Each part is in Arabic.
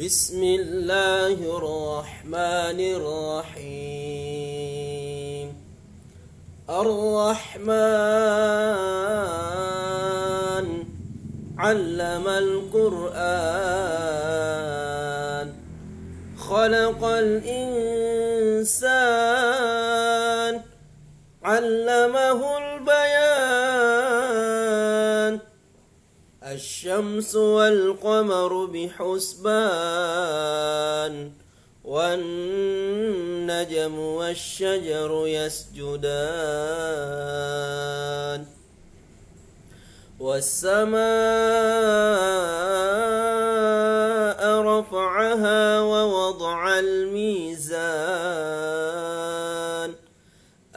بسم الله الرحمن الرحيم. الرحمن علم القرآن. خلق الإنسان. علمه البيان. الشمس والقمر بحسبان والنجم والشجر يسجدان. والسماء رفعها ووضع الميزان.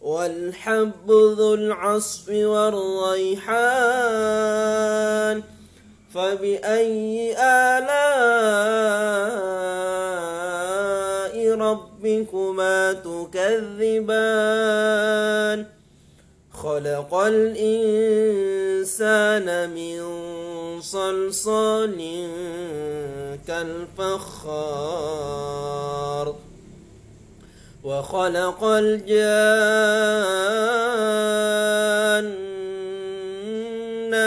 والحب ذو العصف والريحان فبأي آلاء ربكما تكذبان؟ خلق الإنسان من صلصال كالفخار. وخلق الجان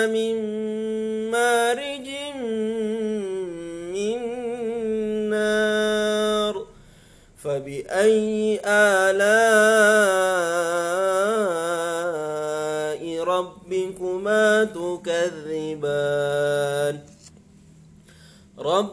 من مارج من نار فبأي آلاء ربكما تكذبان؟ رب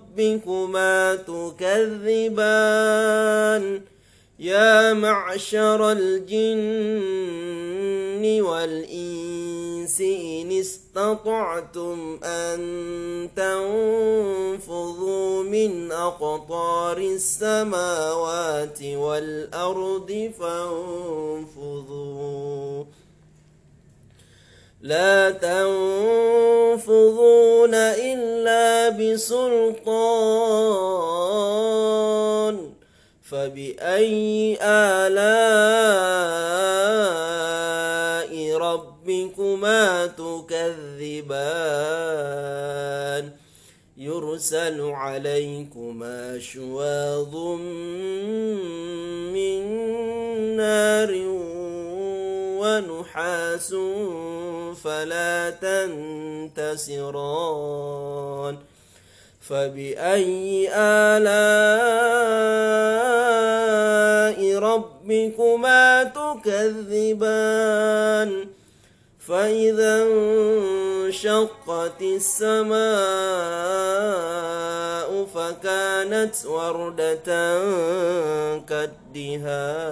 تكذبان يا معشر الجن والإنس إن استطعتم أن تنفذوا من أقطار السماوات والأرض فانفذوا لا تنفذون إلا بسلطان. فبأي آلاء ربكما تكذبان؟ يرسل عليكما شواظ من نار ونحاس فلا تنتصران فبأي آلاء ربكما تكذبان فإذا انشقت السماء فكانت وردة كالدهان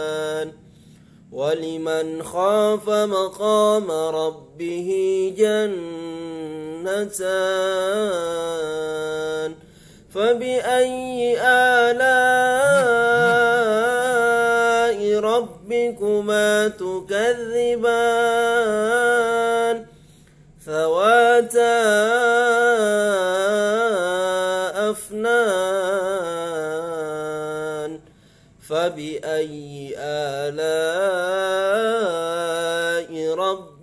ولمن خاف مقام ربه جنتان فبأي آلاء ربكما تكذبان ثواتا أفنان فبأي آلاء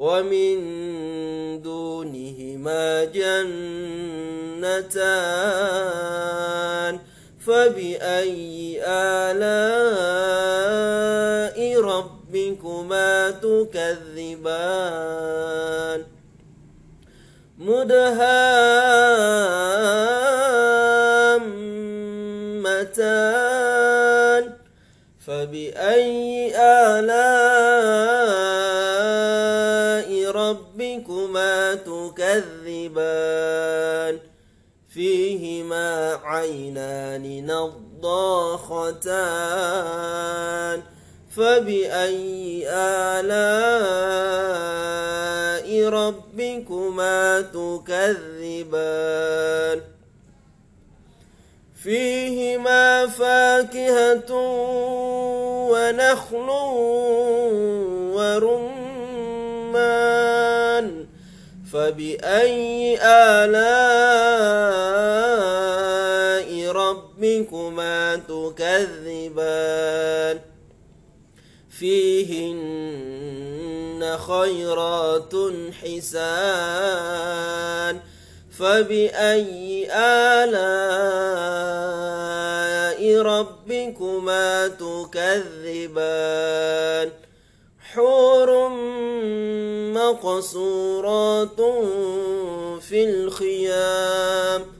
ومن جنتان فبأي آلاء ربكما تكذبان؟ مدهامتان فيهما عينان نضاختان فبأي آلاء ربكما تكذبان؟ فيهما فاكهة ونخل ورمان فبأي آلاء ربكما تكذبان فيهن خيرات حسان فبأي آلاء ربكما تكذبان حور مقصورات في الخيام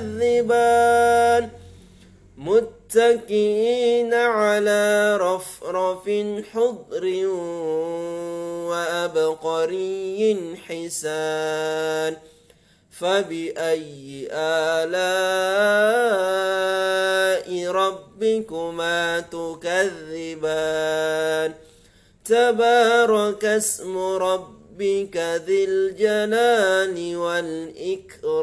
تكذبان متكئين على رفرف حضر وأبقري حسان فبأي آلاء ربكما تكذبان تبارك اسم ربك ذي الجلال والإكرام.